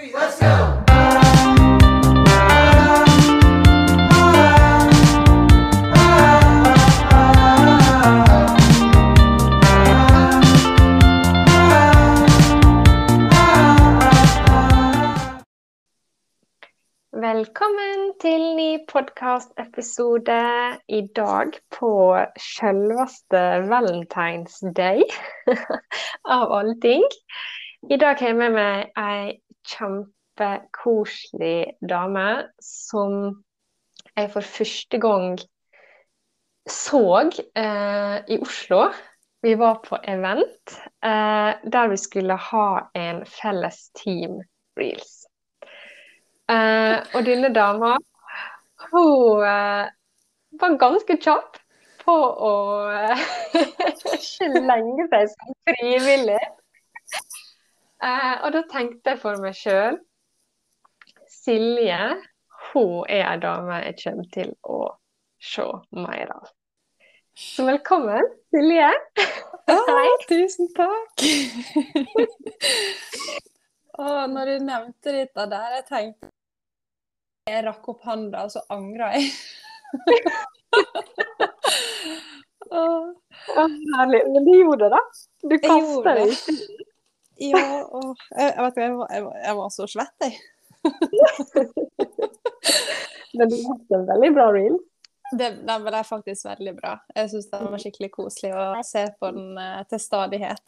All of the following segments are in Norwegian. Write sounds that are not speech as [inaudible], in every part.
Velkommen til ny podkastepisode i dag på selveste Valentine's Day, [laughs] av alle ting. I dag har jeg med meg ei kjempekoselig dame som jeg for første gang så eh, i Oslo. Vi var på event eh, der vi skulle ha en felles team reels. Eh, og denne dama, hun uh, var ganske kjapp på å uh, [laughs] slenge seg som frivillig. Og da tenkte jeg for meg sjøl Silje, hun er ei dame jeg kommer til å se mer av. Så velkommen, Silje. [laughs] Hei. tusen takk. og når du nevnte dette der, jeg tenkte jeg rakk opp hånda, og så angra jeg. herlig. Men du gjorde det, da? Du kasta deg ikke? Ja, og jeg, jeg, vet, jeg, var, jeg, var, jeg var så svett, jeg. [laughs] Men du hadde en veldig bra reel. Det, den ble faktisk veldig bra. Jeg syns den var skikkelig koselig å se på den uh, til stadighet.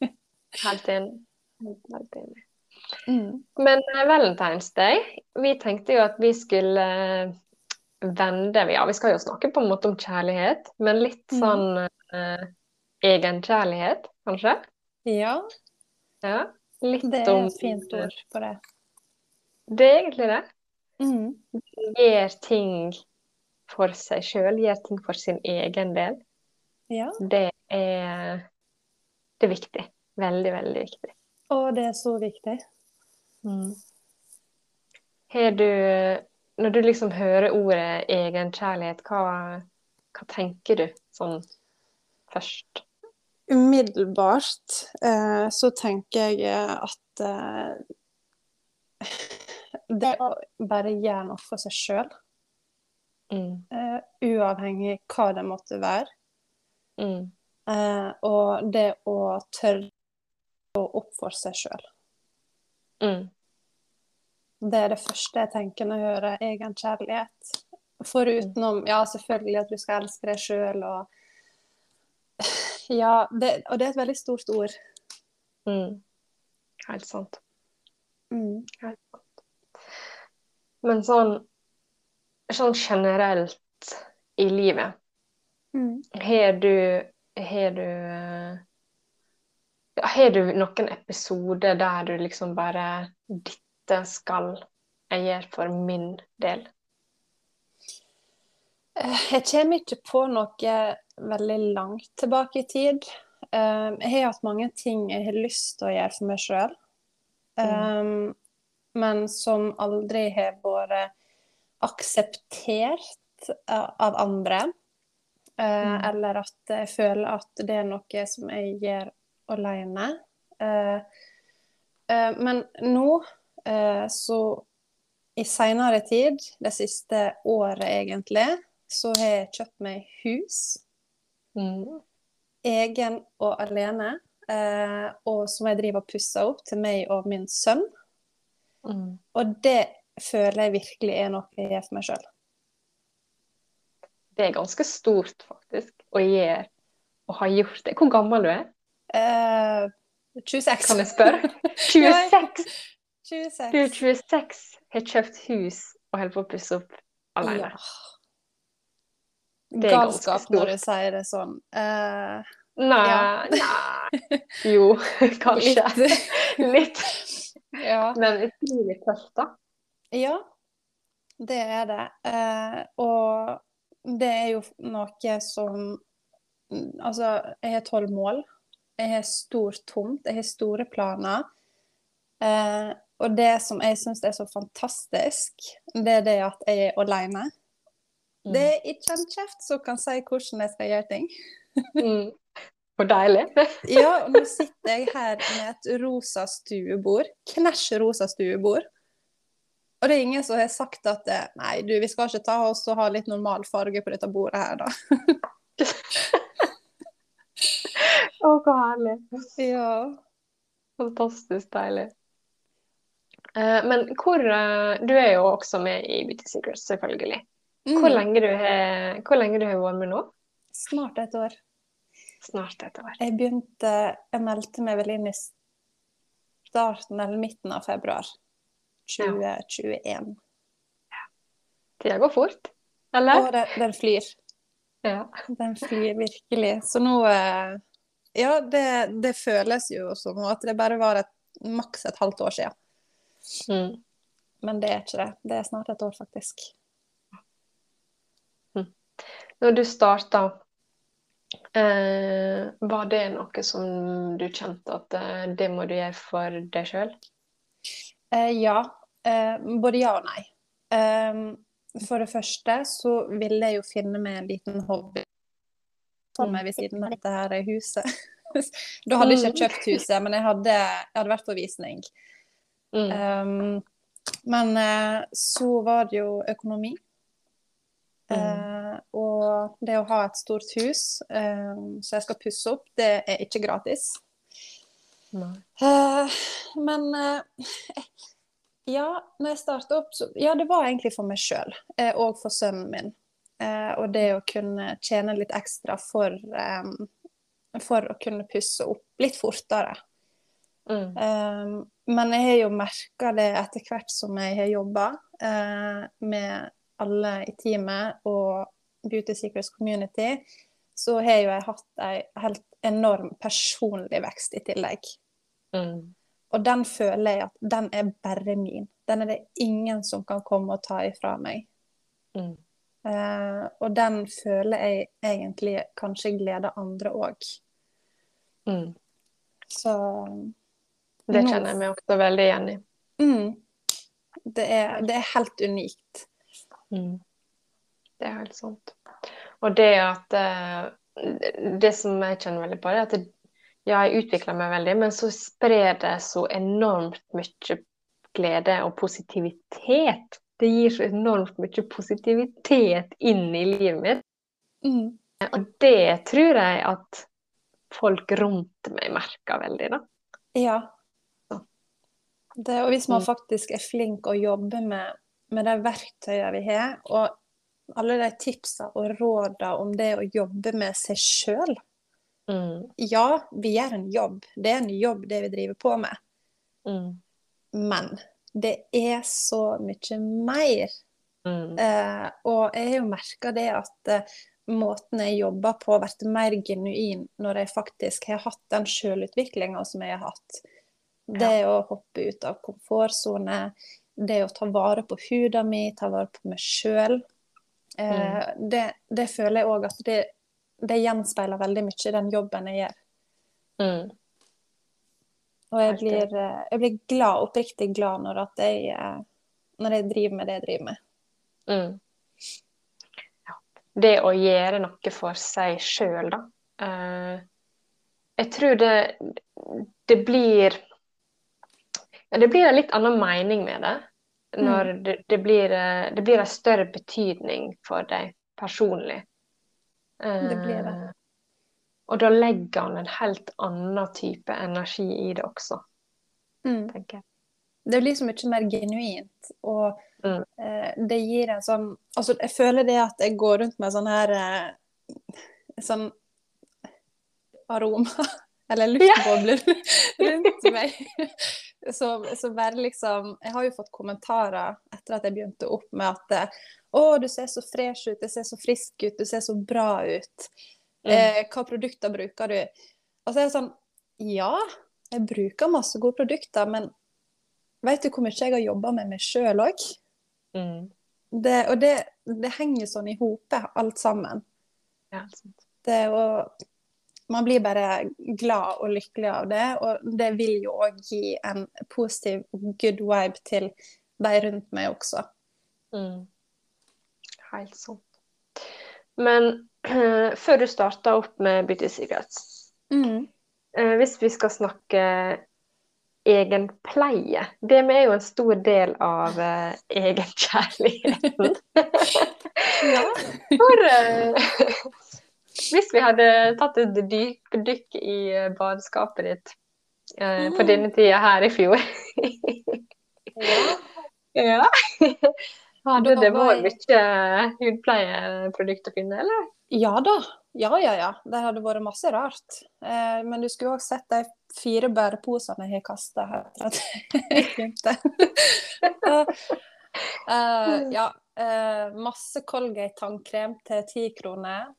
[laughs] Helt enig. Helt enig. Mm. Men uh, Valentine's Day, vi tenkte jo at vi skulle uh, vende Ja, vi skal jo snakke på en måte om kjærlighet, men litt mm. sånn uh, egenkjærlighet, kanskje? Ja. Ja. Litt det er et fint ord på det. Det er egentlig det. Mm. Gjør ting for seg sjøl, gjør ting for sin egen del. Ja. Det er, det er viktig. Veldig, veldig viktig. Og det er så viktig. Mm. Har du Når du liksom hører ordet egenkjærlighet, hva, hva tenker du sånn først? Umiddelbart eh, så tenker jeg at eh, det å bare gjøre noe for seg sjøl, mm. eh, uavhengig hva det måtte være, mm. Eh, og det å tørre å oppføre seg sjøl. Mm. Det er det første jeg tenker når jeg hører egenkjærlighet. Forutenom ja, selvfølgelig at du skal elske deg sjøl og Ja, det, og det er et veldig stort ord. Mm. Helt sant. Mm. Helt sant. Men sånn, sånn generelt i livet, mm. har du Har du har du noen episoder der du liksom bare Dette skal jeg gjøre for min del? Eh, jeg kommer ikke på noe veldig langt tilbake i tid. Um, jeg har hatt mange ting jeg har lyst til å gjøre for meg sjøl, mm. Eh, men som aldri har vært akseptert av andre. Mm. Eller at jeg føler at det er noe som jeg gjør alene. Uh, uh, men nå, så i seinere tid, det siste året egentlig, så har jeg kjøpt meg hus. Mm. Egen og alene. Eh, og som jeg driver og pusser opp til meg og min sønn. Mm. Og det føler jeg virkelig er noe jeg gjør for meg sjøl. Det er ganske stort, faktisk, å gjøre og ha gjort det. Hvor gammel du er? Eh, 26. Kan jeg spørre? [laughs] 26? 26. Du er 26, har kjøpt hus og holder på å pusse opp alene. Ja. Det er Galskap når du sier det sånn. Uh, nei, ja. nei [laughs] Jo, kanskje. Litt. [laughs] litt. Ja. Men utrolig tøft, da. Ja, det er det. Uh, og det er jo noe som Altså, jeg har tolv mål jeg har stor tomt, jeg har store planer. Uh, og det som jeg syns er så fantastisk, det er det at jeg er alene. Mm. Det er ikke en kjeft som kan si hvordan jeg skal gjøre ting. mm. For deilig. [laughs] Ja, og nå sitter jeg her med et rosa stuebord. Knæsj rosa stuebord. Og det er ingen som har sagt at nei, du, vi skal ikke ta oss og ha litt normal farge på dette bordet her, da. Å, så herlig. Ja. Fantastisk deilig. Eh, men hvor eh, Du er jo også med i Beauty Secrets, selvfølgelig. Hvor Mm. lenge du har, hvor lenge du har vært med nå? Snart et år. Snart et år. Jeg begynte Jeg meldte meg vel inn i starten eller midten av februar 2021. Tida går fort, eller? Og den, den flyr. Ja. Den flyr virkelig. Så nå eh, Ja, det, det føles jo som at det bare var et, maks et halvt år siden. Mm. Men det er ikke det. Det er snart et år, faktisk. Når du starta, eh, var det noe som du kjente at eh, det må du gjøre for deg sjøl? Eh, ja. Eh, både ja og nei. Eh, for det første så ville jeg jo finne meg en liten hobby for meg ved siden av dette her huset. [laughs] da hadde jeg ikke kjøpt huset, men jeg hadde, jeg hadde vært på visning. Mm. Um, men så var det jo økonomi. Mm. Og det å ha et stort hus eh, som jeg skal pusse opp, det er ikke gratis. Eh, men eh, ja, når jeg starta opp, så Ja, det var egentlig for meg sjøl eh, og for sønnen min. Eh, og det å kunne tjene litt ekstra for, eh, for å kunne pusse opp litt fortere. Mm. Eh, men jeg har jo merka det etter hvert som jeg har jobba uh, med alle i teamet og Beauty Secrets Community, så har jo jeg hatt en helt enorm personlig vekst i tillegg. Mm. Og den føler jeg at den er bare min. Den er det ingen som kan komme og ta ifra meg. Mm. Uh, og den føler jeg egentlig kanskje gleder andre òg. Mm. Så Det kjenner jeg meg også veldig igjen i. mm, det, er, det er helt unikt. Mm. Det er helt sant. Og det at eh, Det som jeg kjenner veldig på, det er at det, ja, jeg utvikler meg veldig, men så sprer det så enormt mye glede og positivitet. Det gir så enormt mye positivitet inn i livet mitt. Mm. Og det tror jeg at folk rundt meg merker veldig, da. Ja. Det, og hvis man Mm. faktisk er flink å jobbe med, med de verktøyene vi har, og alle de tipsa og råda om det å jobbe med seg sjøl Mm. Ja, vi gjør en jobb. Det er en jobb, det vi driver på med. Mm. Men det er så mye mer. Mm. Eh, og jeg har jo merka det at eh, måten jeg jobber på, vært mer genuin når jeg faktisk har hatt den sjølutviklinga som jeg har hatt. Det å hoppe ut av komfortsone, det å ta vare på huda mi, ta vare på meg sjøl. Eh, det, det føler jeg òg at det, det gjenspeiler veldig mye den jobben jeg gjør. Mm. Og jeg blir, eh, jeg blir glad, oppriktig glad når, jeg, eh, når jeg driver med det jeg driver med. Mm. Ja. Det å gjøre noe for seg sjøl, da. Jeg tror det, det blir ja, Det blir en litt annen mening med det. Når det, det blir eh, Det blir en større betydning for deg personlig. Det blir det. Eh, Og da legger han en helt annen type energi i det også, Mm. tenker jeg. Det blir så mye mer genuint, og Mm. eh, det gir en sånn Altså, jeg føler det at jeg går rundt med sånn her eh, Sånn aroma, [laughs] eller luftbobler [laughs] rundt meg. [laughs] Så, så bare liksom Jeg har jo fått kommentarer etter at jeg begynte opp med at Å, du ser så fresh ut, du ser så frisk ut, du ser så bra ut. Mm. Eh, hva produkter bruker du? Og så er det sånn Ja, jeg bruker masse gode produkter, men vet du hvor mye jeg har jobba med meg sjøl òg? Mm. Det, og det, det henger sånn i hope, alt sammen. Ja, sant. Det å Man blir bare glad og lykkelig av det, og det vil jo òg gi en positiv, good vibe til de rundt meg også. Mm. Helt sant. Men [clears throat] før du starta opp med Beauty Secrets, Mm. Eh, hvis vi skal snakke egenpleie, det er jo en stor del av uh, egenkjærligheten. [laughs] Ja. For eh, [laughs] hvis vi hadde tatt et dypdykk i eh, badeskapet ditt eh, på Mm. denne tida her i fjor ja. [laughs] Ja. Hadde det vært mye hudpleieprodukt å finne, eller? Ja da. Ja, ja, ja. Det hadde vært masse rart. Eh, men du skulle òg sett de fire bæreposene jeg har kasta etter at [laughs] jeg begynte. [laughs] Eh, ja. Uh, masse Colgate tannkrem til ti kroner.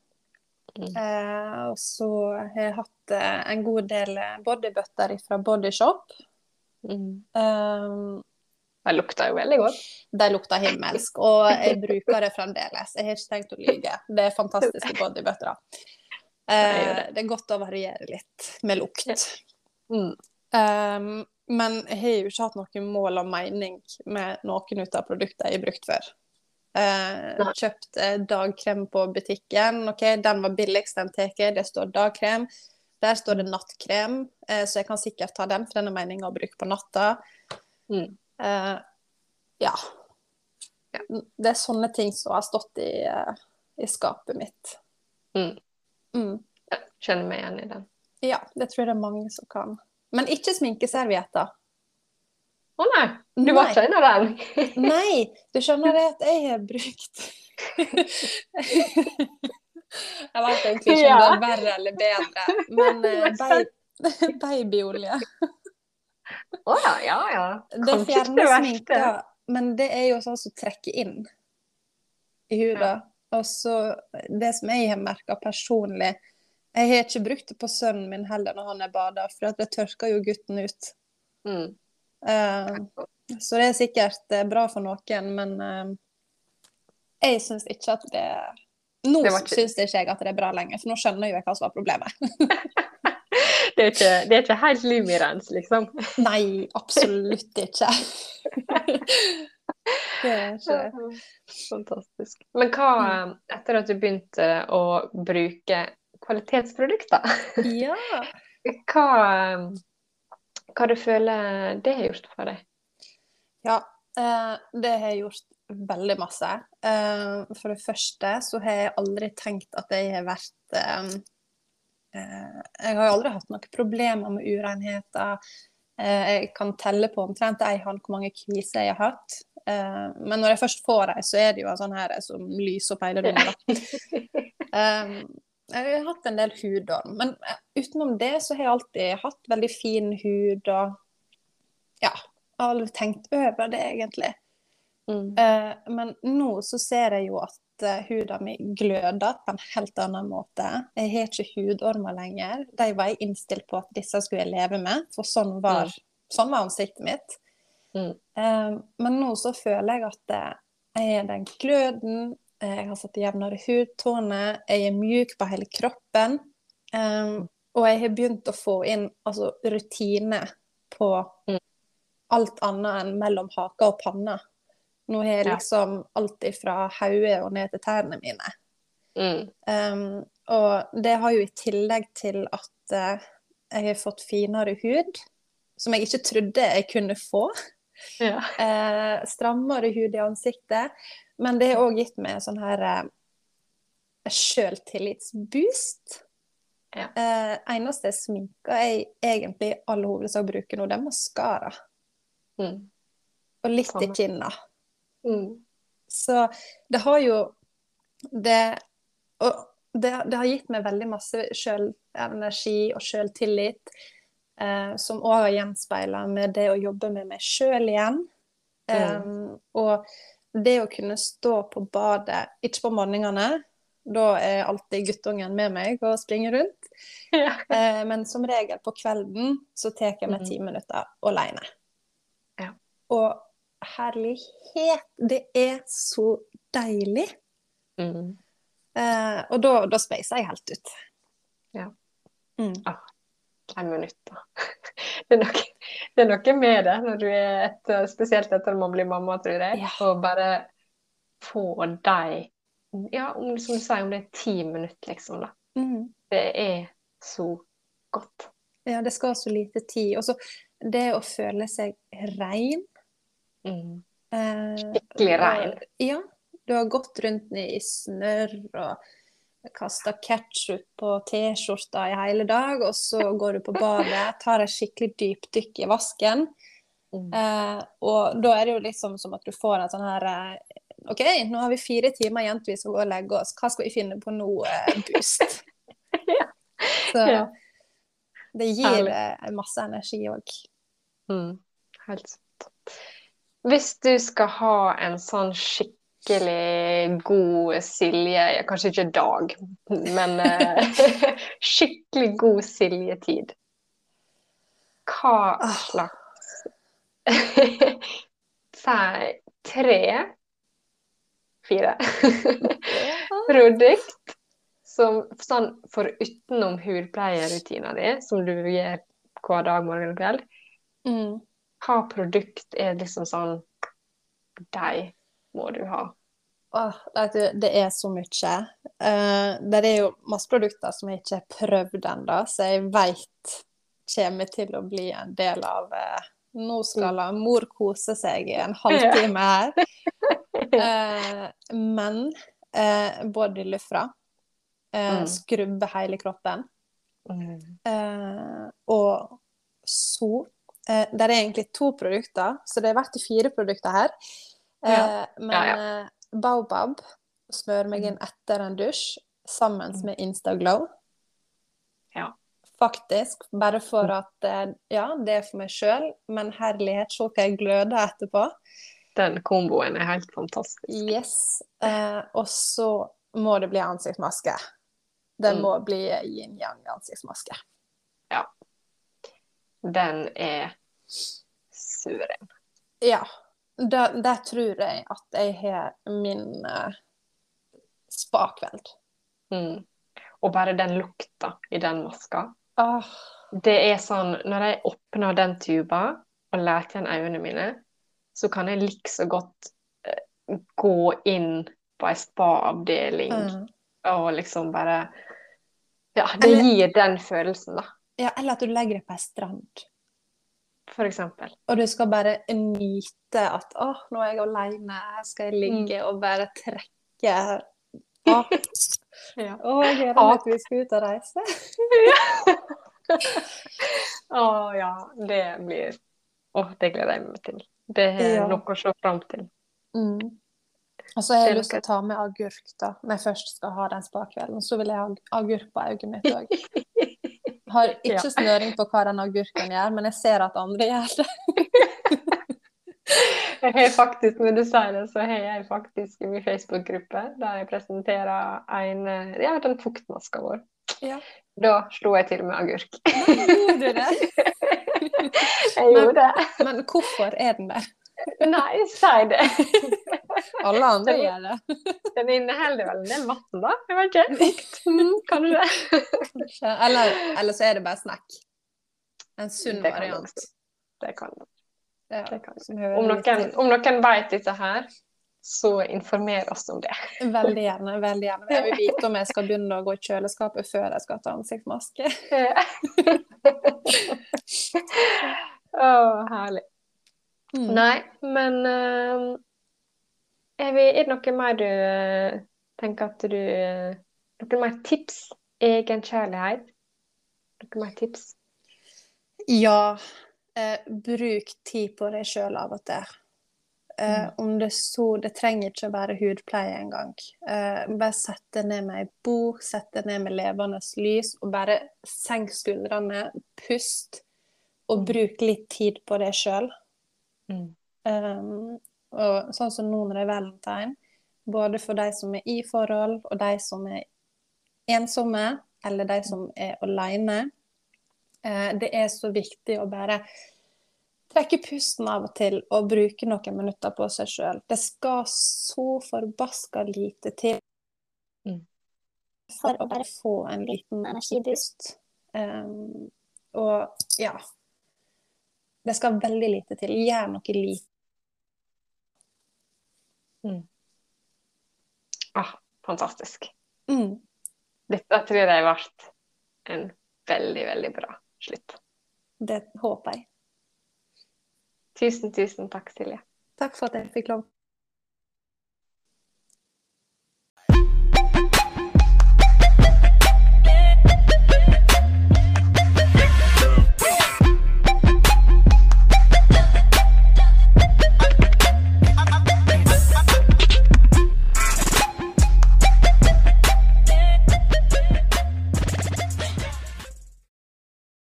Mm. Eh, og så har jeg hatt eh, en god del bodybutter fra Bodyshop. Eh, Det lukter jo veldig godt. de lukter himmelsk, og jeg bruker det fremdeles. Jeg har ikke tenkt å lyge. Det er fantastiske bodybutter. Eh, det. er godt å variere litt med lukt. Mm. Um, men jeg har jo ikke hatt noen mål og mening med noen av produktene jeg har brukt før. Eh, kjøpt eh, dagkrem på butikken. ok, Den var billigst den tar. Det står dagkrem. Der står det nattkrem, eh, så jeg kan sikkert ta den, for den er meninga å bruke på natta. Mm. Eh, ja. Det er sånne ting som har stått i, eh, i skapet mitt. Mm. Mm. Ja, kjenner meg igjen i den. Ja, det tror jeg det er mange som kan. Men ikke sminkeservietter. Å nei, du var ikke en av dem? Nei, du skjønner det at jeg har brukt [laughs] Jeg vet egentlig ikke om det er verre eller bedre, men [laughs] uh, babyolje Å ja, ja, ja. Det Kanskje det fjerner sminka, men det er jo sånn som trekker inn i huda. Og så det som jeg har merka personlig Jeg har ikke brukt det på sønnen min heller når han er bada, for det tørker jo gutten ut. Mm. Eh, så det er sikkert eh, bra for noen, men eh, jeg syns ikke at det Nå Det ikke- syns ikke jeg at det er bra lenger, for nå skjønner jeg hva som var problemet. [laughs] Det er ikke, det er ikke helt livrens, liksom. Nei, absolutt ikke. [laughs] det er ikke det. Fantastisk. Men hva, etter at du begynte å bruke kvalitetsprodukter, Ja. [laughs] hva, hva du føler det har gjort for deg? Ja, eh, det har jeg gjort veldig masse. Eh, for det første så har jeg aldri tenkt at jeg har vært eh, Jeg har aldri hatt noen problemer med urenheter. Eh, jeg kan telle på omtrent ei hånd hvor mange kviser jeg har hatt. Eh, men når jeg først får ei, så er det jo en sånn her som lyser opp hele rommet. [laughs] Jeg har hatt en del hudorm, men utenom det så har jeg alltid hatt veldig fin hud og ja, aldri tenkt over det egentlig. Mm. Uh, men nå så ser jeg jo at uh, huden min gløder på en helt annen måte. Jeg har ikke hudormer lenger. De var jeg innstilt på at disse skulle jeg leve med, for sånn var, sånn var ansiktet mitt. Mm. Uh, men nå så føler jeg at jeg er den gløden, jeg har fått jevnere hudtone, jeg er mjuk på hele kroppen. Um, og jeg har begynt å få inn altså, rutine på Mm. Alt annet enn mellom haka og panna. Nå har jeg liksom alt fra hodet og ned til tærne mine. Mm. Um, og det har jo i tillegg til at uh, jeg har fått finere hud, som jeg ikke trodde jeg kunne få. Ja. Uh, [laughs] strammere hud i ansiktet. Men det har òg gitt meg sånn her eh, sjøltillitsboost. Ja. Eh, eneste sminka jeg egentlig i all hovedsak bruker nå, det er maskara. Mm. Og litt i kinna. Mm. Så det har jo det Og det, det har gitt meg veldig masse sjølenergi og sjøltillit, eh, som òg har gjenspeila med det å jobbe med meg sjøl igjen. Um, og det å kunne stå på badet, ikke på morgenene, da er alltid guttungen med meg og springer rundt. [laughs] Ja. Eh, men som regel på kvelden så tar jeg meg Mhm. ti minutter alene. Og herlighet, det er så deilig. Mm. Eh, og da, da speiser jeg helt ut. Ja. Mm. Fem minutter. [laughs] Det er, noe, det er noe med det når du er et, spesielt etter man blir mamma, tror jeg. Ja. Og bare få deg Ja, om, som du sier, om det er ti minutter, liksom, da. Mm. Det er så godt. Ja, det skal så lite tid. Og så det å føle seg rein. Mm. Eh, Skikkelig regn. Ja. Du har gått rundt i snørr og kasta ketsjup på T-skjorta i hele dag, og så går du på badet, tar et skikkelig dypdykk i vasken. Mm. Eh, og da er det jo liksom som at du får en sånn her eh, OK, nå har vi fire timer igjen til vi skal gå og legge oss. Hva skal vi finne på nå? Eh, boost. [laughs] Ja. Så det gir Herlig. masse energi òg. Mm. Helt sant. Hvis du skal ha en sånn skikkelig god Silje, kanskje ikke dag, men eh, [laughs] skikkelig god Silje-tid, hva Ah. slags [laughs] Si tre, fire [laughs] produkt som sånn for utenom hudpleierutina di, som du gjør hver dag, morgen og kveld, Mm. Hva produkt er liksom sånn De må du ha. Åh, du, det er så mye. Uh, det er jo masse produkter som jeg ikke har prøvd ennå, så jeg veit kommer til å bli en del av uh, Nå skal la mor kose seg i en [laughs] halvtime her. Uh, [laughs] men både bodylufra. Eh, Mm. Skrubbe hele kroppen. Mm. Og så eh, Det er egentlig to produkter, så det er verdt fire produkter her. Eh, Ja. Men Ja, eh, Baobab smører meg inn etter en dusj sammen Mm. med Instaglow. Ja. Faktisk. Bare for at eh, Ja, det er for meg sjøl, men herlighet, se hva jeg gløder etterpå. Den komboen er helt fantastisk. Yes. Eh, og så må det bli ansiktsmaske. Det Mm. må bli yin-yang-ansiktsmaske. Den er suveren. Ja. Der, der tror jeg at jeg har min uh, spa-kveld. Mm. Og bare den lukta i den maska. Oh. Det er sånn Når jeg åpner den tuba og leter igjen øynene mine, så kan jeg likså godt uh, gå inn på ei spa-avdeling mm. og liksom bare Ja, det gir den følelsen, da, Ja, eller at du legger deg på ei strand, for eksempel. og du skal bare nyte at å, nå er jeg alene, her skal jeg ligge Mm. og bare trekke [laughs] Å, Ja. åh jeg gleder meg til vi skal ut og reise. [laughs] Å ja, det blir Å, det gleder jeg meg til. Det er Ja. noe å se fram til. Mm. Og så har jeg lyst til å ta med agurk, da, når jeg først skal ha den spa-kvelden. Så vil jeg ha agurk på øyet mitt òg. [laughs] Har ikke Ja. snøring på hva den agurken gjør, men jeg ser at andre gjør det. [laughs] Jeg har faktisk, når du sier det, så har jeg faktisk i min Facebook-gruppe der jeg presenterer en Ja, den fuktmaska vår. Ja. Da slo jeg til med agurk. Gjorde du det? [laughs] Jeg gjorde det. Men hvorfor er den der? Nei, si det. Alle andre gjør det. Den inneholder vel en del vann, da? Jeg vet ikke. Mm, kanskje. Eller, eller så er det bare snack. En sunn variant. Det kan det. Ja, det kan Om noen, om noen vet dette her, så informer oss om det. Veldig gjerne. veldig gjerne. Jeg vil vite om jeg skal begynne å gå i kjøleskapet før jeg skal ta ansiktsmaske. [laughs] Å, herlig. Mm. Nei, men uh, er, vi, er det noe mer du uh, tenker at du uh, Noen mer tips? Egenkjærlighet? Noen mer tips? Ja, eh, bruk tid på deg sjøl av og til. Eh, om det så Det trenger ikke å være hudpleie engang. Uh, bare sett deg ned med ei bok, sett deg ned med levende lys, og bare senk skuldrene, pust, og bruk litt tid på deg sjøl. Mm. Um, og sånn som nå når det er valentine, både for de som er i forhold, og de som er ensomme, eller de som er alene. uh, det er så viktig å bare trekke pusten av og til og bruke noen minutter på seg sjøl. Det skal så forbaska lite til Mm. for å bare få en liten energidust Um, og ja Det skal veldig lite til. Gjør noe lite. Ah, fantastisk. Mm. Dette tror jeg ble en veldig, veldig bra slutt. Det håper jeg. Tusen, tusen takk, Silje. Takk for at jeg fikk lov.